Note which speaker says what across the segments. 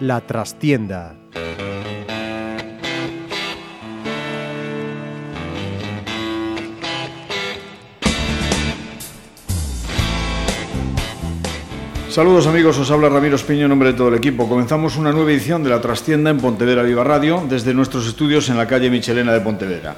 Speaker 1: La Trastienda.
Speaker 2: Saludos amigos, os habla Ramiro Espiño en nombre de todo el equipo. Comenzamos una nueva edición de La Trastienda en Pontevedra Viva Radio desde nuestros estudios en la calle Michelena de Pontevedra.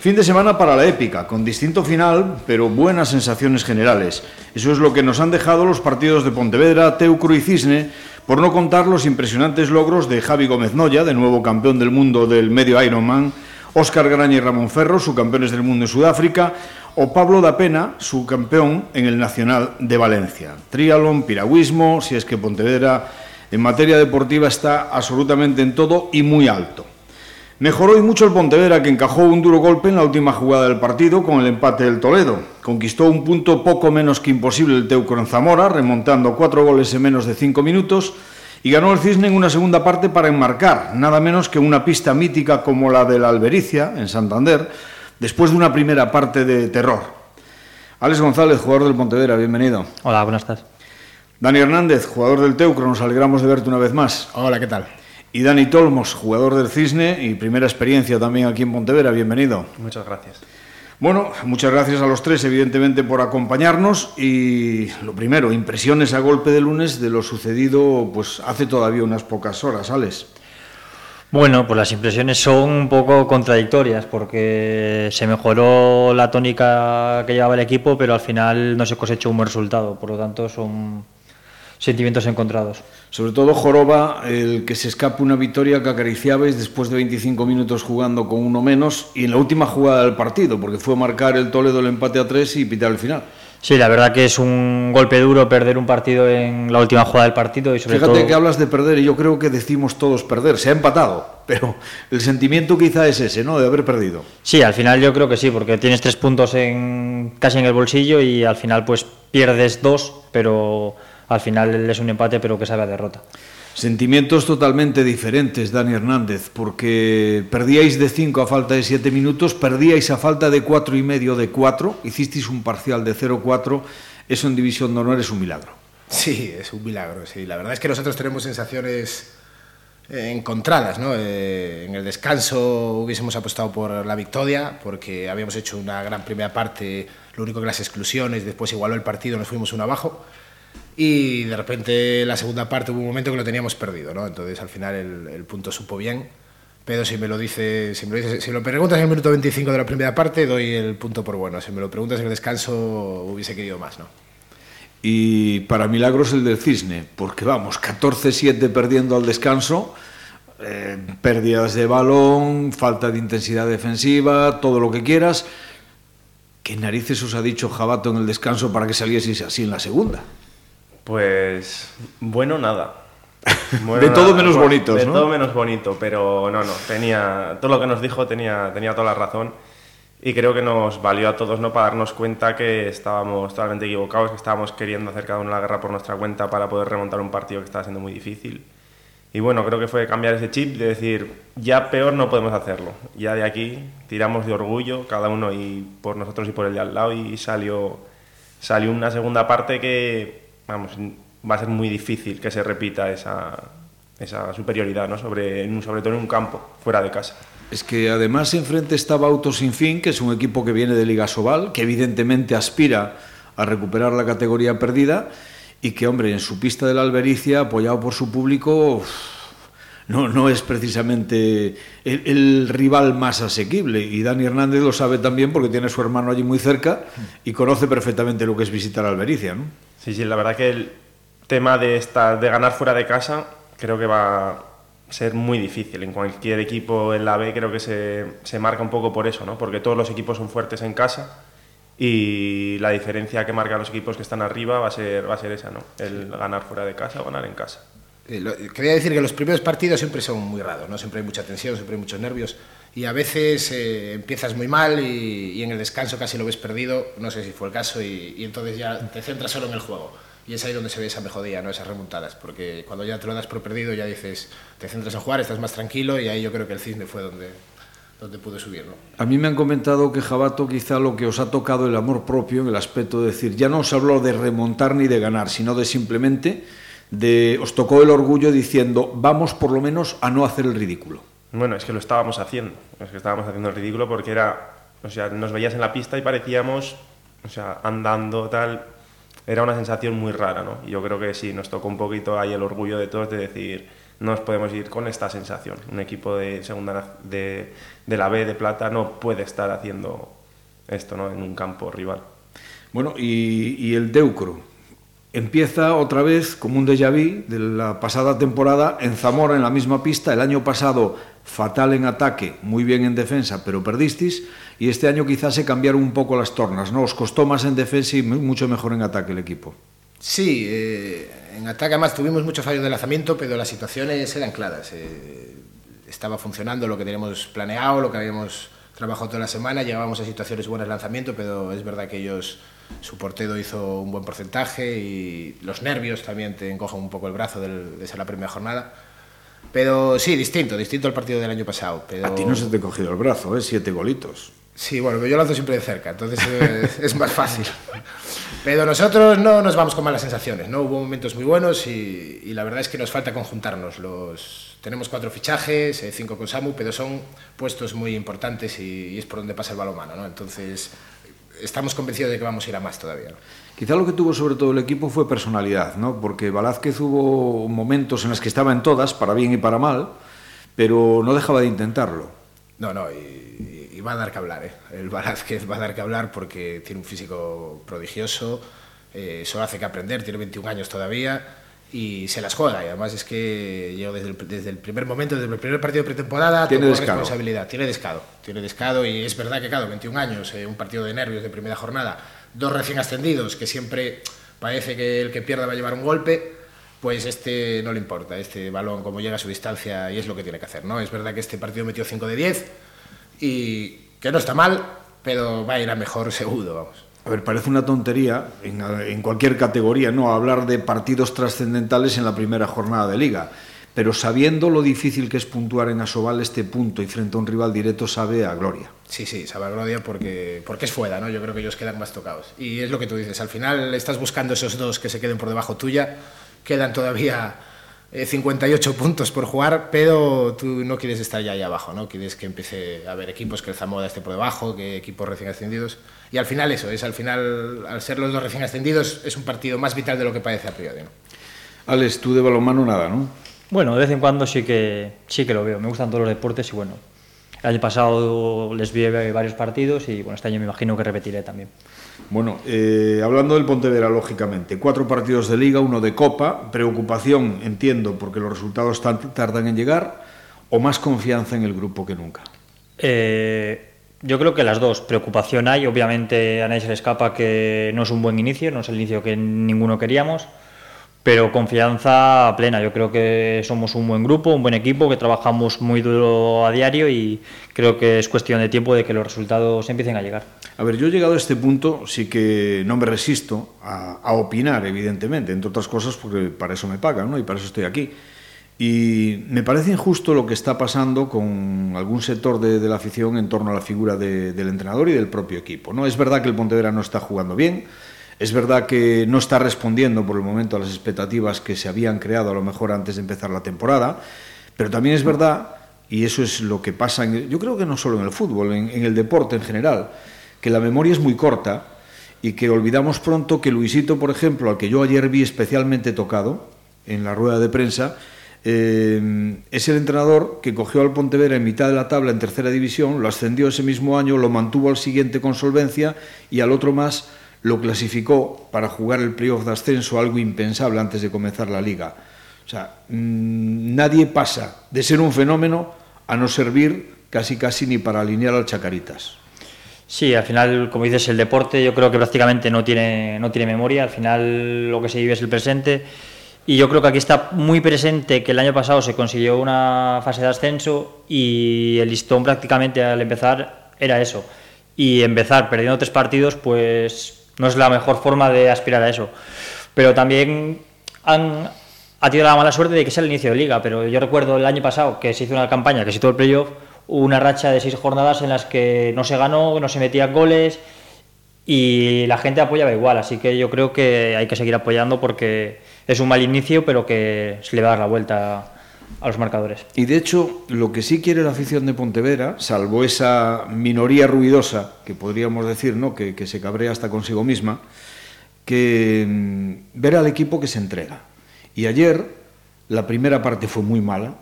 Speaker 2: Fin de semana para la épica, con distinto final, pero buenas sensaciones generales. Eso es lo que nos han dejado los partidos de Pontevedra, Teucro y Cisne, por no contar los impresionantes logros de Javi Gómez Noya, de nuevo campeón del mundo del medio Ironman, Óscar Graña y Ramón Ferro, subcampeones del mundo en Sudáfrica, o Pablo da Pena, subcampeón en el Nacional de Valencia. Triatlón, piragüismo, si es que Pontevedra en materia deportiva está absolutamente en todo y muy alto. Mejoró y mucho el Pontevedra, que encajó un duro golpe en la última jugada del partido con el empate del Toledo. Conquistó un punto poco menos que imposible el Teucro en Zamora, remontando cuatro goles en menos de cinco minutos, y ganó el Cisne en una segunda parte para enmarcar, nada menos que una pista mítica como la de la Albericia, en Santander, después de una primera parte de terror. Alex González, jugador del Pontevedra, bienvenido.
Speaker 3: Hola, buenas tardes.
Speaker 2: Dani Hernández, jugador del Teucro, nos alegramos de verte una vez más.
Speaker 4: Hola, ¿qué tal?
Speaker 2: Y Dani Tolmos, jugador del Cisne y primera experiencia también aquí en Pontevedra, bienvenido.
Speaker 5: Muchas gracias.
Speaker 2: Bueno, muchas gracias a los tres, evidentemente, por acompañarnos. Y lo primero, impresiones a golpe de lunes de lo sucedido pues hace todavía unas pocas horas, Alex.
Speaker 3: Bueno, pues las impresiones son un poco contradictorias porque se mejoró la tónica que llevaba el equipo, pero al final no se cosechó un buen resultado. Por lo tanto, son sentimientos encontrados.
Speaker 2: Sobre todo Joroba, el que se escape una victoria que acariciabais después de 25 minutos jugando con uno menos y en la última jugada del partido, porque fue marcar el Toledo el empate a tres y pitar el final.
Speaker 3: Sí, la verdad que es un golpe duro perder un partido en la última jugada del partido y sobre
Speaker 2: Fíjate
Speaker 3: todo...
Speaker 2: que hablas de perder y yo creo que decimos todos perder, se ha empatado, pero el sentimiento quizá es ese, ¿no? De haber perdido.
Speaker 3: Sí, al final yo creo que sí, porque tienes tres puntos en, casi en el bolsillo y al final pues pierdes dos, pero al final es un empate pero que sabe a derrota.
Speaker 2: Sentimientos totalmente diferentes, Dani Hernández, porque perdíais de 5 a falta de 7 minutos, perdíais a falta de cuatro y medio de 4, hicisteis un parcial de 0-4, eso en División de Honor es un milagro.
Speaker 4: Sí, es un milagro, sí. La verdad es que nosotros tenemos sensaciones eh, encontradas, ¿no? Eh, en el descanso hubiésemos apostado por la victoria, porque habíamos hecho una gran primera parte, lo único que las exclusiones, después igualó el partido, nos fuimos uno abajo y de repente la segunda parte hubo un momento que lo teníamos perdido, ¿no? Entonces al final el, el punto supo bien, pero si me lo dice, si me lo si lo preguntas en el minuto 25 de la primera parte doy el punto por bueno, si me lo preguntas en el descanso hubiese querido más, ¿no?
Speaker 2: Y para milagros el del Cisne, porque vamos, 14-7 perdiendo al descanso, eh, pérdidas de balón, falta de intensidad defensiva, todo lo que quieras. ¿Qué narices os ha dicho Jabato en el descanso para que salieseis así en la segunda?
Speaker 5: Pues bueno, nada. Bueno,
Speaker 2: De todo
Speaker 5: nada.
Speaker 2: menos bonitos,
Speaker 5: De
Speaker 2: ¿no?
Speaker 5: todo menos bonito, pero no, no. Tenía, todo lo que nos dijo tenía, tenía toda la razón. Y creo que nos valió a todos ¿no? para darnos cuenta que estábamos totalmente equivocados, que estábamos queriendo hacer cada uno la guerra por nuestra cuenta para poder remontar un partido que estaba siendo muy difícil. Y bueno, creo que fue cambiar ese chip de decir, ya peor no podemos hacerlo. Ya de aquí tiramos de orgullo, cada uno y por nosotros y por el de al lado, y salió, salió una segunda parte que, vamos, va a ser muy difícil que se repita esa, esa superioridad, ¿no? sobre, sobre todo en un campo, fuera de casa.
Speaker 2: Es que además enfrente estaba Auto Sin Fin, que es un equipo que viene de Liga Sobal, que evidentemente aspira a recuperar la categoría perdida y que, hombre, en su pista de la Albericia, apoyado por su público, no, no es precisamente el, el rival más asequible. Y Dani Hernández lo sabe también porque tiene a su hermano allí muy cerca y conoce perfectamente lo que es visitar Albericia. ¿no?
Speaker 5: Sí, sí, la verdad que el tema de, esta, de ganar fuera de casa creo que va a ser muy difícil. En cualquier equipo en la B creo que se, se marca un poco por eso, ¿no? porque todos los equipos son fuertes en casa y la diferencia que marcan los equipos que están arriba va a ser, va a ser esa, ¿no? el ganar fuera de casa o ganar en casa.
Speaker 4: Eh, lo- Quería decir que los primeros partidos siempre son muy raros, ¿no? Siempre hay mucha tensión, siempre hay muchos nervios y a veces eh, empiezas muy mal y, y en el descanso casi lo ves perdido, no sé si fue el caso, y, y entonces ya te centras solo en el juego. Y es ahí donde se ve esa mejoría, ¿no? esas remontadas, porque cuando ya te lo das por perdido ya dices, te centras en jugar, estás más tranquilo y ahí yo creo que el cisne fue donde, donde pudo subir. ¿no?
Speaker 2: A mí me han comentado que Jabato quizá lo que os ha tocado el amor propio en el aspecto de decir, ya no os habló de remontar ni de ganar, sino de simplemente de os tocó el orgullo diciendo vamos por lo menos a no hacer el ridículo.
Speaker 5: Bueno, es que lo estábamos haciendo, es que estábamos haciendo el ridículo porque era, o sea, nos veías en la pista y parecíamos, o sea, andando tal, era una sensación muy rara, ¿no? Y yo creo que sí, nos tocó un poquito ahí el orgullo de todos de decir, no nos podemos ir con esta sensación. Un equipo de segunda de, de la B de plata no puede estar haciendo esto, ¿no? En un campo rival.
Speaker 2: Bueno, y, y el Deucro, empieza otra vez como un déjà vu de la pasada temporada en Zamora en la misma pista. El año pasado fatal en ataque, muy bien en defensa, pero perdisteis. Y este año quizás se cambiaron un poco las tornas, ¿no? Os costó más en defensa y mucho mejor en ataque el equipo.
Speaker 4: Sí, eh, en ataque además tuvimos mucho fallo de lanzamiento, pero las situaciones eran claras. Eh, estaba funcionando lo que teníamos planeado, lo que habíamos trabajado toda la semana, llegábamos a situaciones buenas de lanzamiento, pero es verdad que ellos su portero hizo un buen porcentaje y los nervios también te encojan un poco el brazo del, de ser la primera jornada. Pero sí, distinto, distinto al partido del año pasado. Pero...
Speaker 2: A ti no se te ha cogido el brazo, ¿eh? Siete golitos.
Speaker 4: Sí, bueno, yo lanzo siempre de cerca, entonces es, es, más fácil. Pero nosotros no nos vamos con malas sensaciones, ¿no? Hubo momentos muy buenos y, y la verdad es que nos falta conjuntarnos. Los, tenemos cuatro fichajes, eh, cinco con Samu, pero son puestos muy importantes y, y es por donde pasa el balonmano, ¿no? Entonces estamos convencidos de que vamos a ir a más todavía. ¿no?
Speaker 2: Quizá lo que tuvo sobre todo el equipo fue personalidad, ¿no? porque Velázquez hubo momentos en los que estaba en todas, para bien y para mal, pero no dejaba de intentarlo.
Speaker 4: No, no, y, y va a dar que hablar, ¿eh? el Velázquez va a dar que hablar porque tiene un físico prodigioso, eh, solo hace que aprender, tiene 21 años todavía y se las juega. Y además es que yo desde el, desde el primer momento, desde el primer partido de pretemporada,
Speaker 2: tiene
Speaker 4: responsabilidad. Tiene descado. Tiene descado y es verdad que, claro, 21 años, eh, un partido de nervios de primera jornada, dos recién ascendidos, que siempre parece que el que pierda va a llevar un golpe. Pues este no le importa, este balón como llega a su distancia y es lo que tiene que hacer, ¿no? Es verdad que este partido metió 5 de 10 y que no está mal, pero va a ir a mejor seguro, vamos.
Speaker 2: A ver, parece una tontería en, en, cualquier categoría, ¿no? Hablar de partidos trascendentales en la primera jornada de liga. Pero sabiendo lo difícil que es puntuar en Asobal este punto y frente a un rival directo, sabe a gloria.
Speaker 4: Sí, sí, sabe a gloria porque, porque es fuera, ¿no? Yo creo que ellos quedan más tocados. Y es lo que tú dices, al final estás buscando esos dos que se queden por debajo tuya, quedan todavía eh, 58 puntos por jugar, pero tú no quieres estar ya ahí abajo, ¿no? Quieres que empiece a haber equipos que el Zamora esté por debajo, que equipos recién ascendidos. Y al final eso, es al final, al ser los dos recién ascendidos, es un partido más vital de lo que parece a priori, ¿no?
Speaker 2: Alex, tú de balonmano nada, ¿no?
Speaker 3: Bueno, de vez en cuando sí que, sí que lo veo. Me gustan todos los deportes y bueno, el año pasado les vi varios partidos y bueno, este año me imagino que repetiré también.
Speaker 2: Bueno, eh, hablando del Pontevedra, lógicamente, cuatro partidos de liga, uno de copa, preocupación, entiendo, porque los resultados tardan en llegar, o más confianza en el grupo que nunca.
Speaker 3: Eh, yo creo que las dos. Preocupación hay, obviamente a nadie se le escapa que no es un buen inicio, no es el inicio que ninguno queríamos, pero confianza plena. Yo creo que somos un buen grupo, un buen equipo, que trabajamos muy duro a diario y creo que es cuestión de tiempo de que los resultados empiecen a llegar.
Speaker 2: A ver, yo he llegado a este punto, sí que no me resisto a, a opinar, evidentemente, entre otras cosas porque para eso me pagan ¿no? y para eso estoy aquí. Y me parece injusto lo que está pasando con algún sector de, de la afición en torno a la figura de, del entrenador y del propio equipo. ¿no? Es verdad que el Pontevedra no está jugando bien, es verdad que no está respondiendo por el momento a las expectativas que se habían creado a lo mejor antes de empezar la temporada, pero también es verdad, y eso es lo que pasa, en, yo creo que no solo en el fútbol, en, el deporte en general, que la memoria es muy corta y que olvidamos pronto que Luisito, por ejemplo, al que yo ayer vi especialmente tocado en la rueda de prensa, eh, es el entrenador que cogió al Pontevedra en mitad de la tabla en tercera división, lo ascendió ese mismo año, lo mantuvo al siguiente con solvencia y al otro más lo clasificó para jugar el playoff de ascenso, algo impensable antes de comenzar la liga. O sea, mmm, nadie pasa de ser un fenómeno a no servir casi casi ni para alinear al Chacaritas.
Speaker 3: Sí, al final, como dices, el deporte yo creo que prácticamente no tiene, no tiene memoria, al final lo que se vive es el presente y yo creo que aquí está muy presente que el año pasado se consiguió una fase de ascenso y el listón prácticamente al empezar era eso. Y empezar perdiendo tres partidos, pues no es la mejor forma de aspirar a eso. Pero también han, ha tenido la mala suerte de que sea el inicio de liga. Pero yo recuerdo el año pasado que se hizo una campaña, que se hizo el playoff, una racha de seis jornadas en las que no se ganó, no se metían goles y la gente apoyaba igual, así que yo creo que hay que seguir apoyando porque es un mal inicio, pero que se le va a dar la vuelta a los marcadores.
Speaker 2: Y de hecho, lo que sí quiere la afición de Pontevedra, salvo esa minoría ruidosa, que podríamos decir, ¿no? que, se cabrea hasta consigo misma, que mm, ver al equipo que se entrega. Y ayer la primera parte fue muy mala,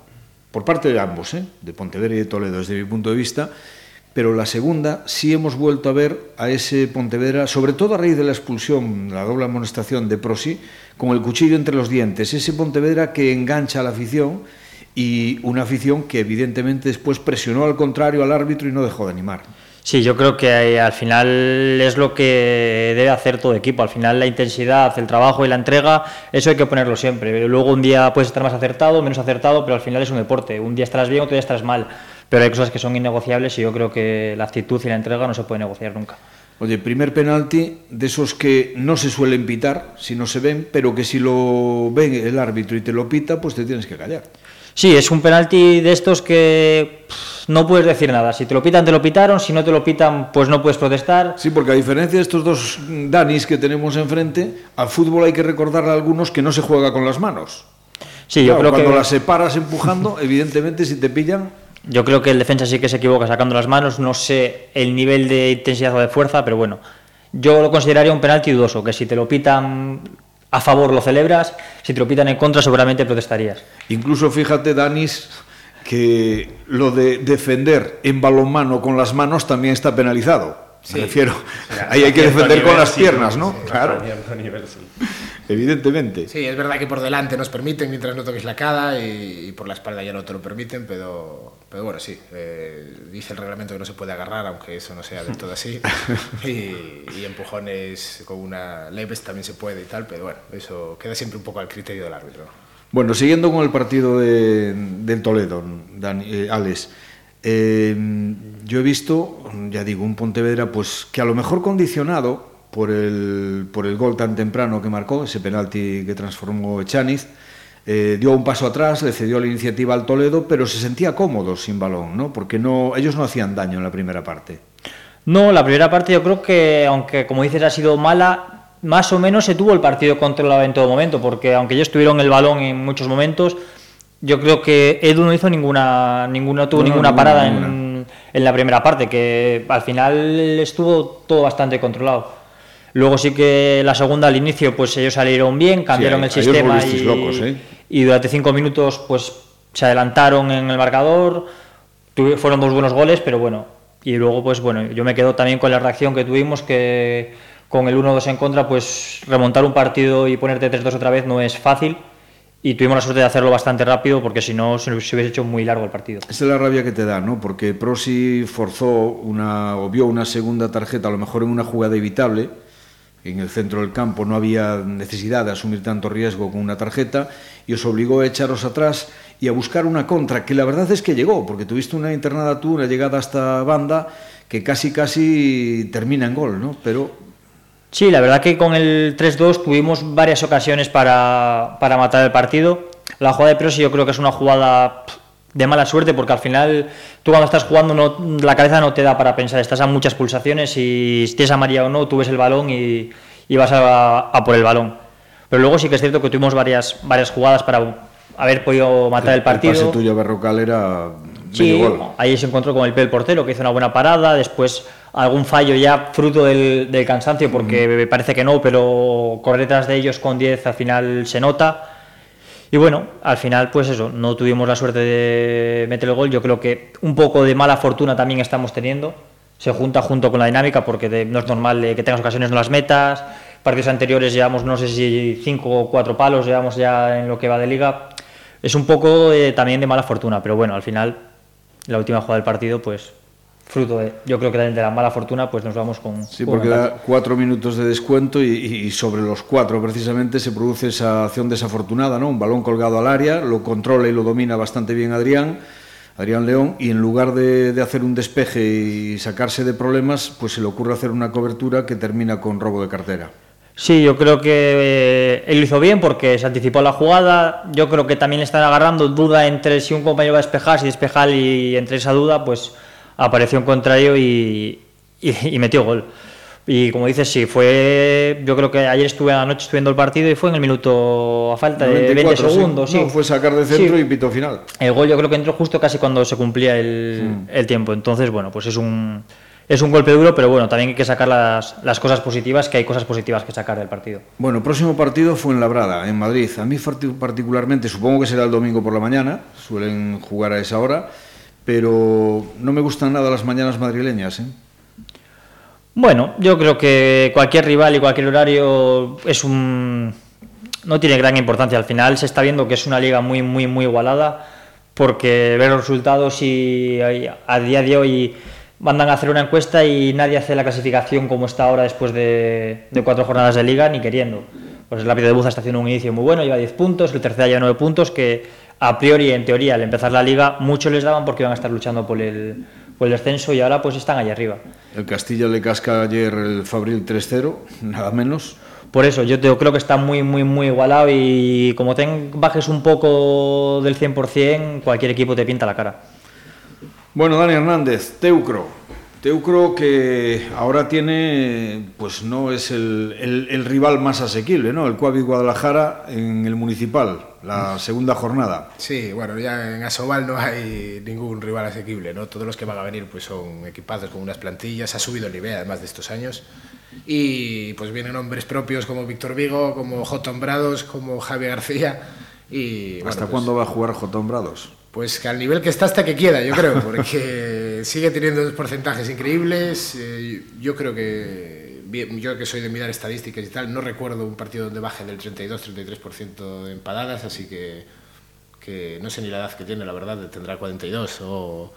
Speaker 2: por parte de ambos, ¿eh? de Pontevedra y de Toledo, desde mi punto de vista, pero la segunda sí hemos vuelto a ver a ese Pontevedra, sobre todo a raíz de la expulsión, la doble amonestación de Prosi, con el cuchillo entre los dientes, ese Pontevedra que engancha a la afición y una afición que evidentemente después presionó al contrario al árbitro y no dejó de animar.
Speaker 3: Sí, yo creo que al final es lo que debe hacer todo equipo. Al final la intensidad, el trabajo y la entrega, eso hay que ponerlo siempre. Luego un día puedes estar más acertado, menos acertado, pero al final es un deporte. Un día estarás bien, otro día estarás mal. Pero hay cosas que son innegociables y yo creo que la actitud y la entrega no se puede negociar nunca.
Speaker 2: Oye, primer penalti de esos que no se suelen pitar si no se ven, pero que si lo ven el árbitro y te lo pita, pues te tienes que callar.
Speaker 3: Sí, es un penalti de estos que no puedes decir nada. Si te lo pitan, te lo pitaron. Si no te lo pitan, pues no puedes protestar.
Speaker 2: Sí, porque a diferencia de estos dos Danis que tenemos enfrente, al fútbol hay que recordarle a algunos que no se juega con las manos.
Speaker 3: Sí, yo creo
Speaker 2: cuando
Speaker 3: que...
Speaker 2: las separas empujando, evidentemente si te pillan...
Speaker 3: Yo creo que el defensa sí que se equivoca sacando las manos. No sé el nivel de intensidad o de fuerza, pero bueno. Yo lo consideraría un penalti dudoso, que si te lo pitan a favor lo celebras, si te lo pitan en contra seguramente protestarías.
Speaker 2: Incluso fíjate, Danis, que lo de defender en balonmano con las manos también está penalizado. Me
Speaker 4: Sí.
Speaker 2: refiero,
Speaker 5: O sea,
Speaker 2: ahí hay que defender con
Speaker 5: nivel
Speaker 2: las
Speaker 5: sí,
Speaker 2: piernas,
Speaker 5: sí,
Speaker 2: ¿no?
Speaker 5: sí,
Speaker 2: Claro,
Speaker 5: a cierto nivel sí.
Speaker 2: evidentemente.
Speaker 4: Sí, es verdad que por delante nos permiten mientras no toques la cara y, y por la espalda ya no te lo permiten, pero, pero bueno, sí. eh, dice el reglamento que no se puede agarrar, aunque eso no sea del todo así. y, y empujones con una leves también se puede y tal, pero bueno, eso queda siempre un poco al criterio del árbitro.
Speaker 2: Bueno, siguiendo con el partido de, del Toledo, Dani, eh, Alex, eh, yo he visto, ya digo, un Pontevedra pues que a lo mejor condicionado por el, por el gol tan temprano que marcó, ese penalti que transformó Echaniz, eh, dio un paso atrás, le cedió la iniciativa al Toledo, pero se sentía cómodo sin balón, ¿no? Porque no, ellos no hacían daño en la primera parte.
Speaker 3: No, la primera parte yo creo que, aunque como dices ha sido mala, más o menos se tuvo el partido controlado en todo momento, porque aunque ellos tuvieron el balón en muchos momentos, yo creo que Edu no hizo ninguna, ninguna tuvo
Speaker 2: No,
Speaker 3: ninguna
Speaker 2: ninguna,
Speaker 3: parada. En, en la primera parte, que al final estuvo todo bastante controlado. Luego sí que la segunda al inicio, pues ellos salieron bien, cambiaron
Speaker 2: ahí-
Speaker 3: el sistema y,
Speaker 2: locos, ¿eh?
Speaker 3: Y durante cinco minutos pues se adelantaron en el marcador, fueron dos buenos goles, pero bueno, y luego pues bueno, yo me quedo también con la reacción que tuvimos, que con el 1-2 en contra, pues remontar un partido y ponerte 3-2 otra vez no es fácil, y tuvimos la suerte de hacerlo bastante rápido, porque si no se hubiese hecho muy largo el partido.
Speaker 2: Esa es la rabia que te da, ¿no? Porque Prosi forzó una, o vio una segunda tarjeta, a lo mejor en una jugada evitable. En el centro del campo no había necesidad de asumir tanto riesgo con una tarjeta y os obligó a echaros atrás y a buscar una contra, que la verdad es que llegó, porque tuviste una internada tú, una llegada hasta banda que casi casi termina en gol, ¿no? Pero
Speaker 3: Sí, la verdad que con el 3-2 tuvimos varias ocasiones para, para matar el partido. La jugada de yo creo que es una jugada de mala suerte porque al final tú cuando estás jugando no, la cabeza no te da para pensar, estás a muchas pulsaciones y si tienes amarilla o no, tú ves el balón y, y vas a, a por el balón. Pero luego sí que es cierto que tuvimos varias, varias jugadas para haber podido matar el partido.
Speaker 2: pase tuyo Berrocal era
Speaker 3: Sí, ahí se encontró con el pie del portero que hizo una buena parada, después algún fallo ya fruto del, del cansancio, porque me parece que no, pero correr detrás de ellos con 10 al final se nota. Y bueno, al final pues eso, no tuvimos la suerte de meter el gol, yo creo que un poco de mala fortuna también estamos teniendo, se junta junto con la dinámica porque no es normal que tengas ocasiones no las metas, partidos anteriores llevamos no sé si 5 o 4 palos, llevamos ya en lo que va de liga, es un poco eh, también de mala fortuna, pero bueno, al final la última jugada del partido, pues fruto de, yo creo que de la mala fortuna, pues nos vamos con.
Speaker 2: Sí,
Speaker 3: con
Speaker 2: porque da cuatro minutos de descuento y, y sobre los cuatro precisamente se produce esa acción desafortunada, ¿no? Un balón colgado al área, lo controla y lo domina bastante bien Adrián, Adrián León, y en lugar de, de hacer un despeje y sacarse de problemas, pues se le ocurre hacer una cobertura que termina con robo de cartera.
Speaker 3: Sí, yo creo que eh, él lo hizo bien porque se anticipó la jugada. Yo creo que también le están agarrando duda entre si un compañero va a despejar, si despejar, y entre esa duda, pues apareció un contrario y, y- y metió gol. Y como dices, sí, fue. Yo creo que ayer estuve a la noche estuve viendo el partido y fue en el minuto a falta de 20 segundos. Sí.
Speaker 2: fue sacar de centro y pito final.
Speaker 3: El gol yo creo que entró justo casi cuando se cumplía el, el tiempo. Entonces, bueno, pues es un es un golpe duro, pero bueno, también hay que sacar las, las, cosas positivas, que hay cosas positivas que sacar del partido.
Speaker 2: Bueno, próximo partido fue en Labrada, en Madrid. A mí particularmente, supongo que será el domingo por la mañana, suelen jugar a esa hora, pero no me gustan nada las mañanas madrileñas. ¿eh?
Speaker 3: Bueno, yo creo que cualquier rival y cualquier horario es un no tiene gran importancia. Al final se está viendo que es una liga muy, muy, muy igualada, porque ver los resultados y a día de hoy mandan a hacer una encuesta y nadie hace la clasificación como está ahora después de, cuatro jornadas de liga, ni queriendo. Pues el Rápido de Buza está haciendo un inicio muy bueno, lleva 10 puntos, el tercero lleva 9 puntos, que a priori, en teoría, al empezar la liga, mucho les daban porque iban a estar luchando por el, por el descenso y ahora pues están allá arriba.
Speaker 2: El Castilla le casca ayer el Fabril 3-0, nada menos.
Speaker 3: Por eso, yo creo que está muy, muy, muy igualado y como te bajes un poco del 100%, cualquier equipo te pinta la cara.
Speaker 2: Bueno, Dani Hernández, Teucro. Teucro que ahora tiene, pues no es el, rival más asequible, ¿no? El Coavi Guadalajara en el municipal, la segunda jornada.
Speaker 4: Sí, bueno, ya en Asobal no hay ningún rival asequible, ¿no? Todos los que van a venir pues son equipados con unas plantillas, ha subido el nivel además de estos años. Y pues vienen hombres propios como Víctor Vigo, como Jotón Brados, como Javier García. Y,
Speaker 2: ¿Hasta
Speaker 4: pues
Speaker 2: cuándo va a jugar Jotón Brados?
Speaker 4: Pues que al nivel que está hasta que quiera, yo creo, porque sigue teniendo unos porcentajes increíbles. Eh, yo creo que, yo que soy de mirar estadísticas y tal, no recuerdo un partido donde baje del 32-33% de empadadas, así que, que no sé ni la edad que tiene, la verdad, tendrá 42 o...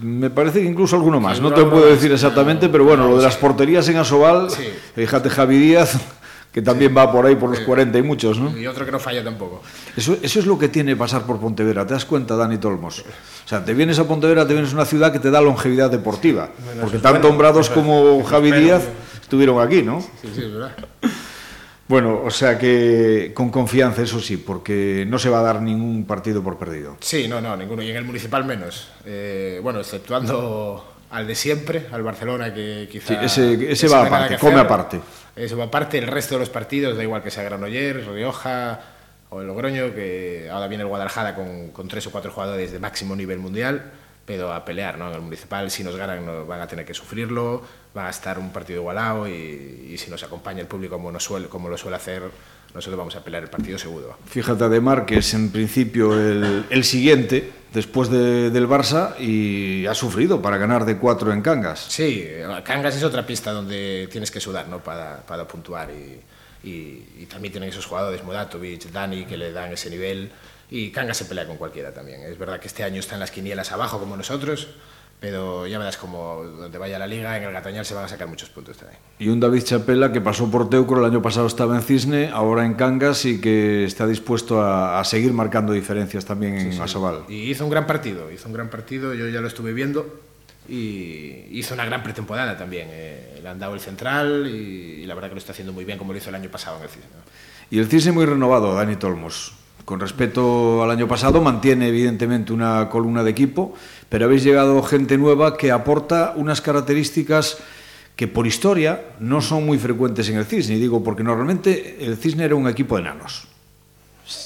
Speaker 2: Me parece que incluso alguno más, no te puedo decir exactamente, pero bueno, lo de las porterías en Asobal, fíjate Javi Díaz, que también va por ahí por los 40 y muchos, ¿no?
Speaker 4: Y otro que no falla tampoco.
Speaker 2: Eso, eso es lo que tiene pasar por Pontevedra, ¿te das cuenta, Dani Tolmos? O sea, te vienes a Pontevedra, te vienes a una ciudad que te da longevidad deportiva, porque tanto Hombrados como Javi Díaz estuvieron aquí, ¿no?
Speaker 4: Sí, sí, es verdad.
Speaker 2: Bueno, o sea que con confianza, eso sí, porque no se va a dar ningún partido por perdido.
Speaker 4: Sí, no, no, ninguno, y en el municipal menos. Eh, bueno, exceptuando al de siempre, al Barcelona, que quizá...
Speaker 2: Sí, ese, va aparte, come aparte.
Speaker 4: Eso va aparte, el resto de los partidos, da igual que sea Granollers, Rioja o el Logroño, que ahora viene el Guadalajara con, con tres o cuatro jugadores de máximo nivel mundial, pero a pelear, ¿no? En el municipal, si nos ganan, no, van a tener que sufrirlo, va a estar un partido igualado y, y si nos acompaña el público como, nos suele, como lo suele hacer nosotros vamos a pelear el partido seguro.
Speaker 2: Fíjate, Ademar, que es en principio el, el siguiente después de, del Barça y ha sufrido para ganar de cuatro en Cangas.
Speaker 4: Sí, Cangas es otra pista donde tienes que sudar ¿no? para, para puntuar y, y, y, también tienen esos jugadores, Mudatovic, Dani, que le dan ese nivel y Cangas se pelea con cualquiera también. Es verdad que este año está en las quinielas abajo como nosotros, pero ya verás como donde vaya la liga, en el Gatañal se van a sacar muchos puntos también.
Speaker 2: Y un David Chapela que pasó por Teucro, el año pasado estaba en Cisne, ahora en Cangas y que está dispuesto a, a seguir marcando diferencias también en sí, Asobal.
Speaker 4: Y hizo un gran partido, hizo un gran partido, yo ya lo estuve viendo y hizo una gran pretemporada también. Eh, le han dado el central y, y, la verdad que lo está haciendo muy bien como lo hizo el año pasado en el Cisne.
Speaker 2: Y el Cisne muy renovado, Dani Tolmos. Con respecto al año pasado, mantiene evidentemente una columna de equipo, pero habéis llegado gente nueva que aporta unas características que por historia no son muy frecuentes en el Cisne. Y digo, porque normalmente el Cisne era un equipo de enanos,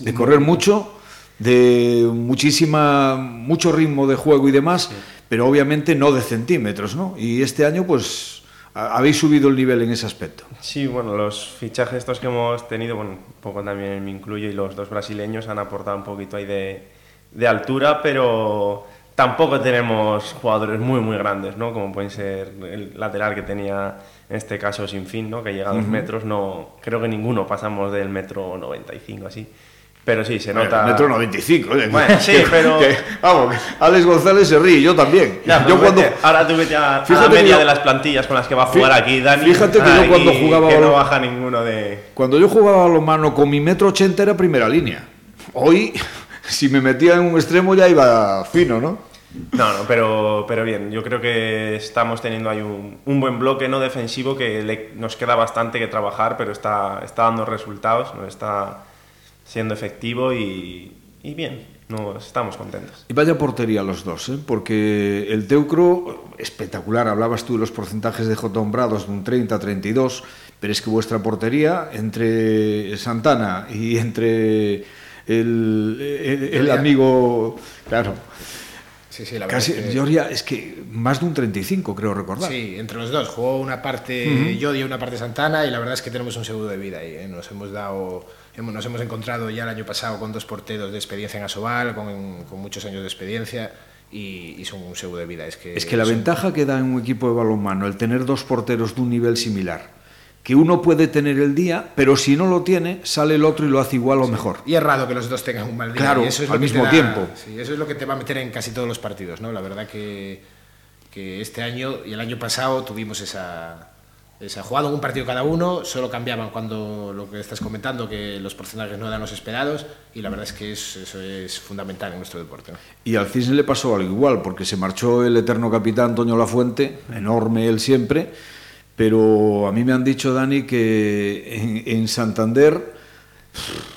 Speaker 2: de correr mucho, de muchísima, mucho ritmo de juego y demás, pero obviamente no de centímetros, ¿no? Y este año, pues habéis subido el nivel en ese aspecto.
Speaker 5: Sí, bueno, los fichajes estos que hemos tenido, bueno, un poco también me incluyo, y los dos brasileños han aportado un poquito ahí de, de altura, pero tampoco tenemos jugadores muy, muy grandes, ¿no? Como pueden ser el lateral que tenía en este caso sin fin, ¿no? Que llega a dos uh -huh. metros, no, creo que ninguno pasamos del metro 95 así. Pero sí, se nota.
Speaker 2: Metro 95, oye.
Speaker 5: Bueno, sí, pero.
Speaker 2: Que, vamos, Alex González se ríe, yo también.
Speaker 5: Ya,
Speaker 2: yo
Speaker 5: cuando... Vete, ahora tú vete a, la media yo, de las plantillas con las que va a jugar aquí, Dani.
Speaker 2: Fíjate que yo cuando jugaba.
Speaker 5: Que no baja ninguno de.
Speaker 2: Cuando yo jugaba a lo mano con mi metro 80 era primera línea. Hoy, si me metía en un extremo ya iba fino, ¿no?
Speaker 5: No, no, pero, pero bien, yo creo que estamos teniendo ahí un, un buen bloque no defensivo que le, nos queda bastante que trabajar, pero está, está dando resultados, ¿no? está siendo efectivo y, y bien, nos estamos contentos.
Speaker 2: Y vaya portería los dos, ¿eh? porque el Teucro, espectacular, hablabas tú de los porcentajes de J. Hombrados de un 30 a 32, pero es que vuestra portería entre Santana y entre el, el, el amigo, claro,
Speaker 4: Sí, sí, la verdad
Speaker 2: casi,
Speaker 4: es que-
Speaker 2: Georgia, es que más de un 35 creo recordar.
Speaker 4: Sí, entre los dos. Jugó una parte Yodi y una parte Santana y la verdad es que tenemos un seguro de vida ahí. ¿eh? Nos hemos dado, hemos, nos hemos encontrado ya el año pasado con dos porteros de experiencia en Asobal, con, con muchos años de experiencia y, y son un seguro de vida. Es que,
Speaker 2: Es que la
Speaker 4: son-
Speaker 2: ventaja que da en un equipo de balonmano el tener dos porteros de un nivel similar, que uno puede tener el día, pero si no lo tiene, sale el otro y lo hace igual o mejor.
Speaker 4: Y es raro que los dos tengan un mal día.
Speaker 2: Claro,
Speaker 4: y eso es
Speaker 2: al mismo
Speaker 4: da-
Speaker 2: tiempo.
Speaker 4: sí, eso es lo que te va a meter en casi todos los partidos, ¿no? La verdad que, que este año y el año pasado tuvimos esa, esa jugada un partido cada uno, solo cambiaban cuando lo que estás comentando, que los porcentajes no eran los esperados, y la verdad es que es- eso es fundamental en nuestro deporte. ¿no?
Speaker 2: Y al Cisne le pasó algo igual, porque se marchó el eterno capitán Toño Lafuente, enorme él siempre, pero a mí me han dicho, Dani, que en, en Santander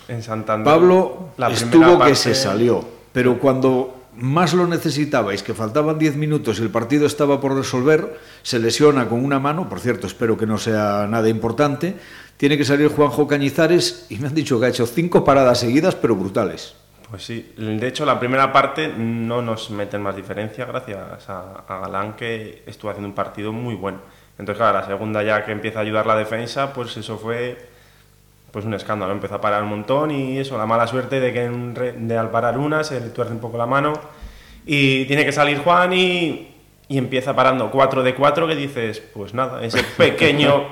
Speaker 5: En Santander,
Speaker 2: Pablo
Speaker 5: la
Speaker 2: estuvo que se salió, pero cuando más lo necesitabais, que faltaban 10 minutos y el partido estaba por resolver, se lesiona con una mano, por cierto, espero que no sea nada importante, tiene que salir Juanjo Cañizares y me han dicho que ha hecho cinco paradas seguidas, pero brutales.
Speaker 5: Pues sí, de hecho la primera parte no nos meten más diferencia gracias a, a Galán que estuvo haciendo un partido muy bueno. Entonces claro, la segunda ya que empieza a ayudar la defensa, pues eso fue pues un escándalo, empezó a parar un montón y eso, la mala suerte de que en re- de al parar una se le tuerce un poco la mano y tiene que salir Juan y, y empieza parando 4 de 4 que dices, pues nada, ese pequeño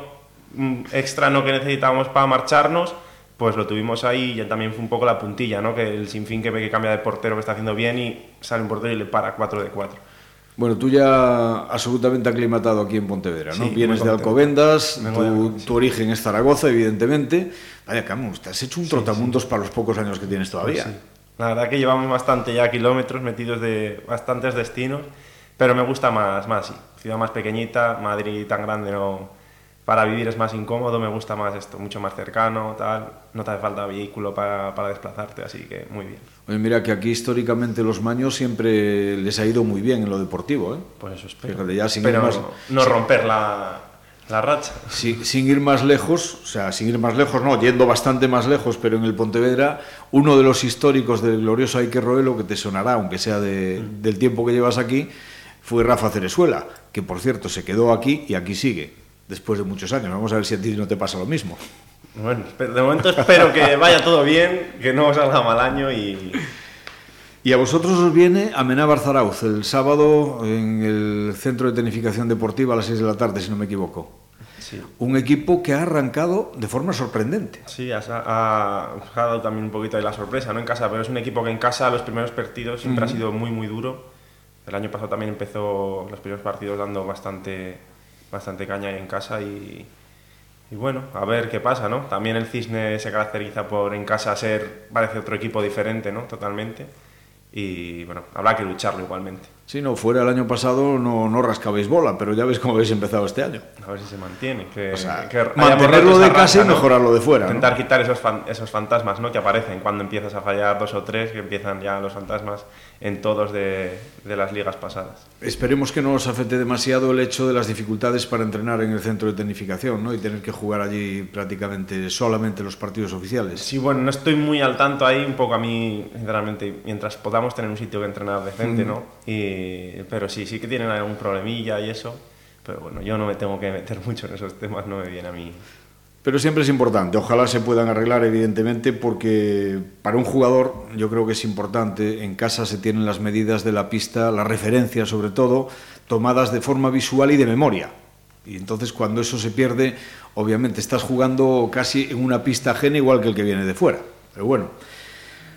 Speaker 5: mm, extra no que necesitábamos para marcharnos, pues lo tuvimos ahí y ya también fue un poco la puntilla, ¿no? Que el sinfín que ve que cambia de portero que está haciendo bien y sale un portero y le para 4 de 4.
Speaker 2: Bueno, tú ya absolutamente aclimatado aquí en Pontevedra, ¿no?
Speaker 5: Sí,
Speaker 2: Vienes de. Alcobendas,
Speaker 5: de
Speaker 2: tu,
Speaker 5: Alcobendas, sí.
Speaker 2: tu origen es Zaragoza, evidentemente. Vaya, Camus, te has hecho un trotamundos para los pocos años que tienes todavía.
Speaker 5: Pues sí. La verdad que llevamos bastante ya kilómetros metidos de bastantes destinos, pero me gusta más, más sí. Ciudad más pequeñita, Madrid tan grande no... Para vivir es más incómodo, me gusta más esto, mucho más cercano, tal. No te hace falta vehículo para, para desplazarte, así que muy bien.
Speaker 2: Oye, mira que aquí históricamente los maños siempre les ha ido muy bien en lo deportivo, ¿eh?
Speaker 5: Pues eso espero.
Speaker 2: Fíjate, ya sin
Speaker 5: pero
Speaker 2: ir más-
Speaker 5: no romper la, la racha.
Speaker 2: Si- sin ir más lejos, o sea, sin ir más lejos, no, yendo bastante más lejos, pero en el Pontevedra, uno de los históricos del glorioso Ike Roelo, que te sonará, aunque sea de- del tiempo que llevas aquí, fue Rafa Cerezuela, que por cierto se quedó aquí y aquí sigue, después de muchos años. Vamos a ver si a ti no te pasa lo mismo.
Speaker 5: Bueno, de momento espero que vaya todo bien, que no salga mal año y,
Speaker 2: Y a vosotros os viene Amenábar Zarauz el sábado en el Centro de Tenificación Deportiva a las 6 de la tarde, si no me equivoco.
Speaker 5: sí.
Speaker 2: Un equipo que ha arrancado de forma sorprendente.
Speaker 5: Sí, ha, ha- ha dado también un poquito de la sorpresa, ¿no? En casa, pero es un equipo que en casa los primeros partidos siempre ha sido muy, muy duro. El año pasado también empezó los primeros partidos dando bastante, bastante caña en casa y, y bueno, a ver qué pasa, ¿no? También el Cisne se caracteriza por en casa ser, parece otro equipo diferente, ¿no? Totalmente. Y bueno, habrá que lucharlo igualmente.
Speaker 2: Si no, fuera el año pasado no, no rascabais bola, pero ya ves cómo habéis empezado este año.
Speaker 5: A ver si se mantiene. Que,
Speaker 2: O sea,
Speaker 5: que
Speaker 2: mantenerlo de casa y
Speaker 5: ¿no?
Speaker 2: mejorarlo de fuera, ¿no?
Speaker 5: Intentar quitar esos, fan- esos fantasmas ¿no? que aparecen cuando empiezas a fallar dos o tres, que empiezan ya los fantasmas en todos de, de las ligas pasadas.
Speaker 2: Esperemos que no os afecte demasiado el hecho de las dificultades para entrenar en el centro de tecnificación ¿no? y tener que jugar allí prácticamente solamente los partidos oficiales.
Speaker 5: Sí, bueno, no estoy muy al tanto ahí, un poco a mí, sinceramente, mientras podamos tener un sitio que entrenar decente, ¿no? Y, pero sí, sí que tienen algún problemilla y eso, pero bueno, yo no me tengo que meter mucho en esos temas, no me viene a mí.
Speaker 2: Pero siempre es importante, ojalá se puedan arreglar evidentemente porque para un jugador yo creo que es importante, en casa se tienen las medidas de la pista, las referencias sobre todo, tomadas de forma visual y de memoria. Y entonces cuando eso se pierde, obviamente estás jugando casi en una pista ajena igual que el que viene de fuera. Pero bueno.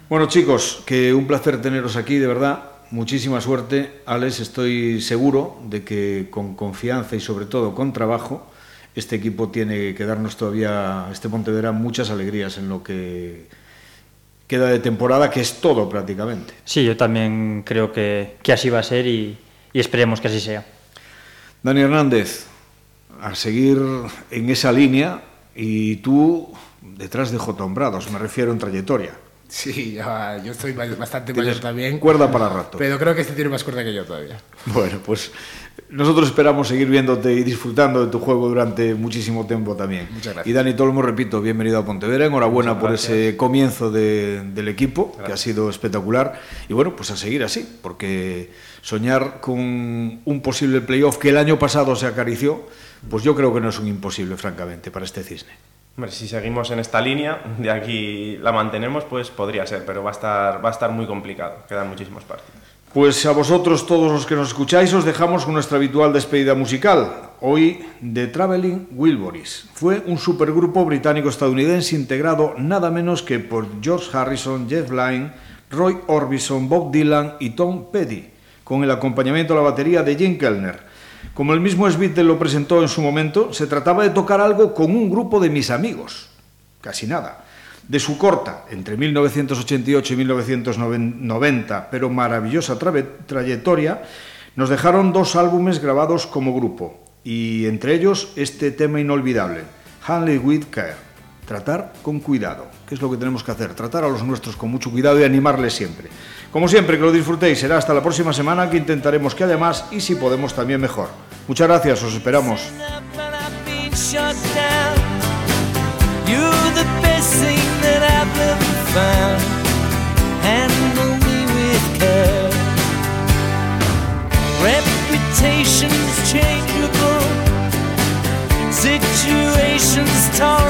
Speaker 2: Bueno chicos, que un placer teneros aquí, de verdad. Muchísima suerte, Alex. Estoy seguro de que con confianza y sobre todo con trabajo, este equipo tiene que darnos todavía, este Pontevedra, muchas alegrías en lo que queda de temporada, que es todo prácticamente.
Speaker 3: Sí, yo también creo que, que así va a ser y, y esperemos que así sea.
Speaker 2: Dani Hernández, a seguir en esa línea y tú detrás de J. Hombrados, me refiero en trayectoria.
Speaker 4: Sí, yo estoy bastante mayor también.
Speaker 2: Cuerda para rato.
Speaker 4: Pero creo que este tiene más cuerda que yo todavía.
Speaker 2: Bueno, pues nosotros esperamos seguir viéndote y disfrutando de tu juego durante muchísimo tiempo también.
Speaker 4: Muchas gracias.
Speaker 2: Y Dani Tolmo, repito, bienvenido a Pontevedra. Enhorabuena por ese comienzo del equipo, que ha sido espectacular. Y bueno, pues a seguir así, porque soñar con un posible playoff que el año pasado se acarició, pues yo creo que no es un imposible, francamente, para este cisne.
Speaker 5: Hombre, si seguimos en esta línea, de aquí la mantenemos, pues podría ser, pero va a estar, va a estar muy complicado. Quedan muchísimos partidos.
Speaker 2: Pues a vosotros, todos los que nos escucháis, os dejamos con nuestra habitual despedida musical. Hoy, The Traveling Wilburys. Fue un supergrupo británico-estadounidense integrado nada menos que por George Harrison, Jeff Lynne, Roy Orbison, Bob Dylan y Tom Petty, con el acompañamiento a la batería de Jim Kellner. Como el mismo Smith lo presentó en su momento, se trataba de tocar algo con un grupo de mis amigos. Casi nada. De su corta, entre 1988 y 1990, pero maravillosa trayectoria, nos dejaron dos álbumes grabados como grupo, y entre ellos este tema inolvidable, Handley with Care, tratar con cuidado, que es lo que tenemos que hacer, tratar a los nuestros con mucho cuidado y animarles siempre. Como siempre, que lo disfrutéis. Será hasta la próxima semana que intentaremos que haya más y si podemos también mejor. Muchas gracias, os esperamos.
Speaker 1: sun and only with care. Reputations changeable, situations tolerable.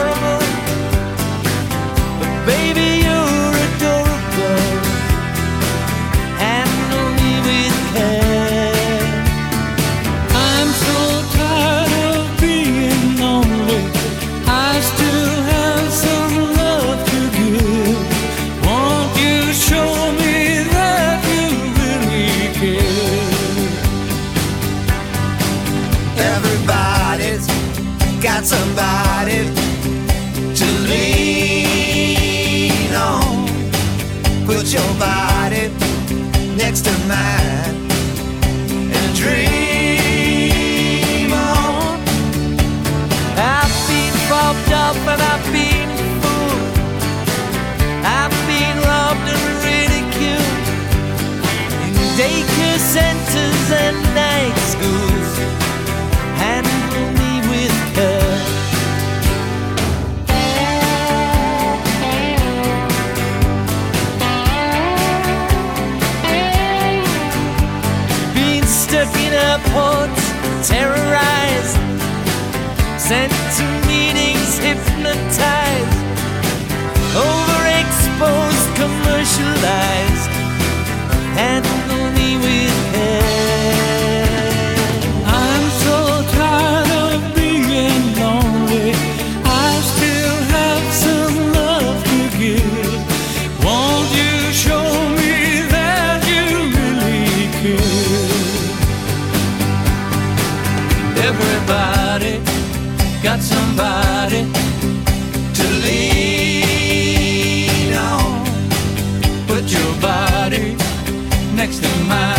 Speaker 1: next to mine.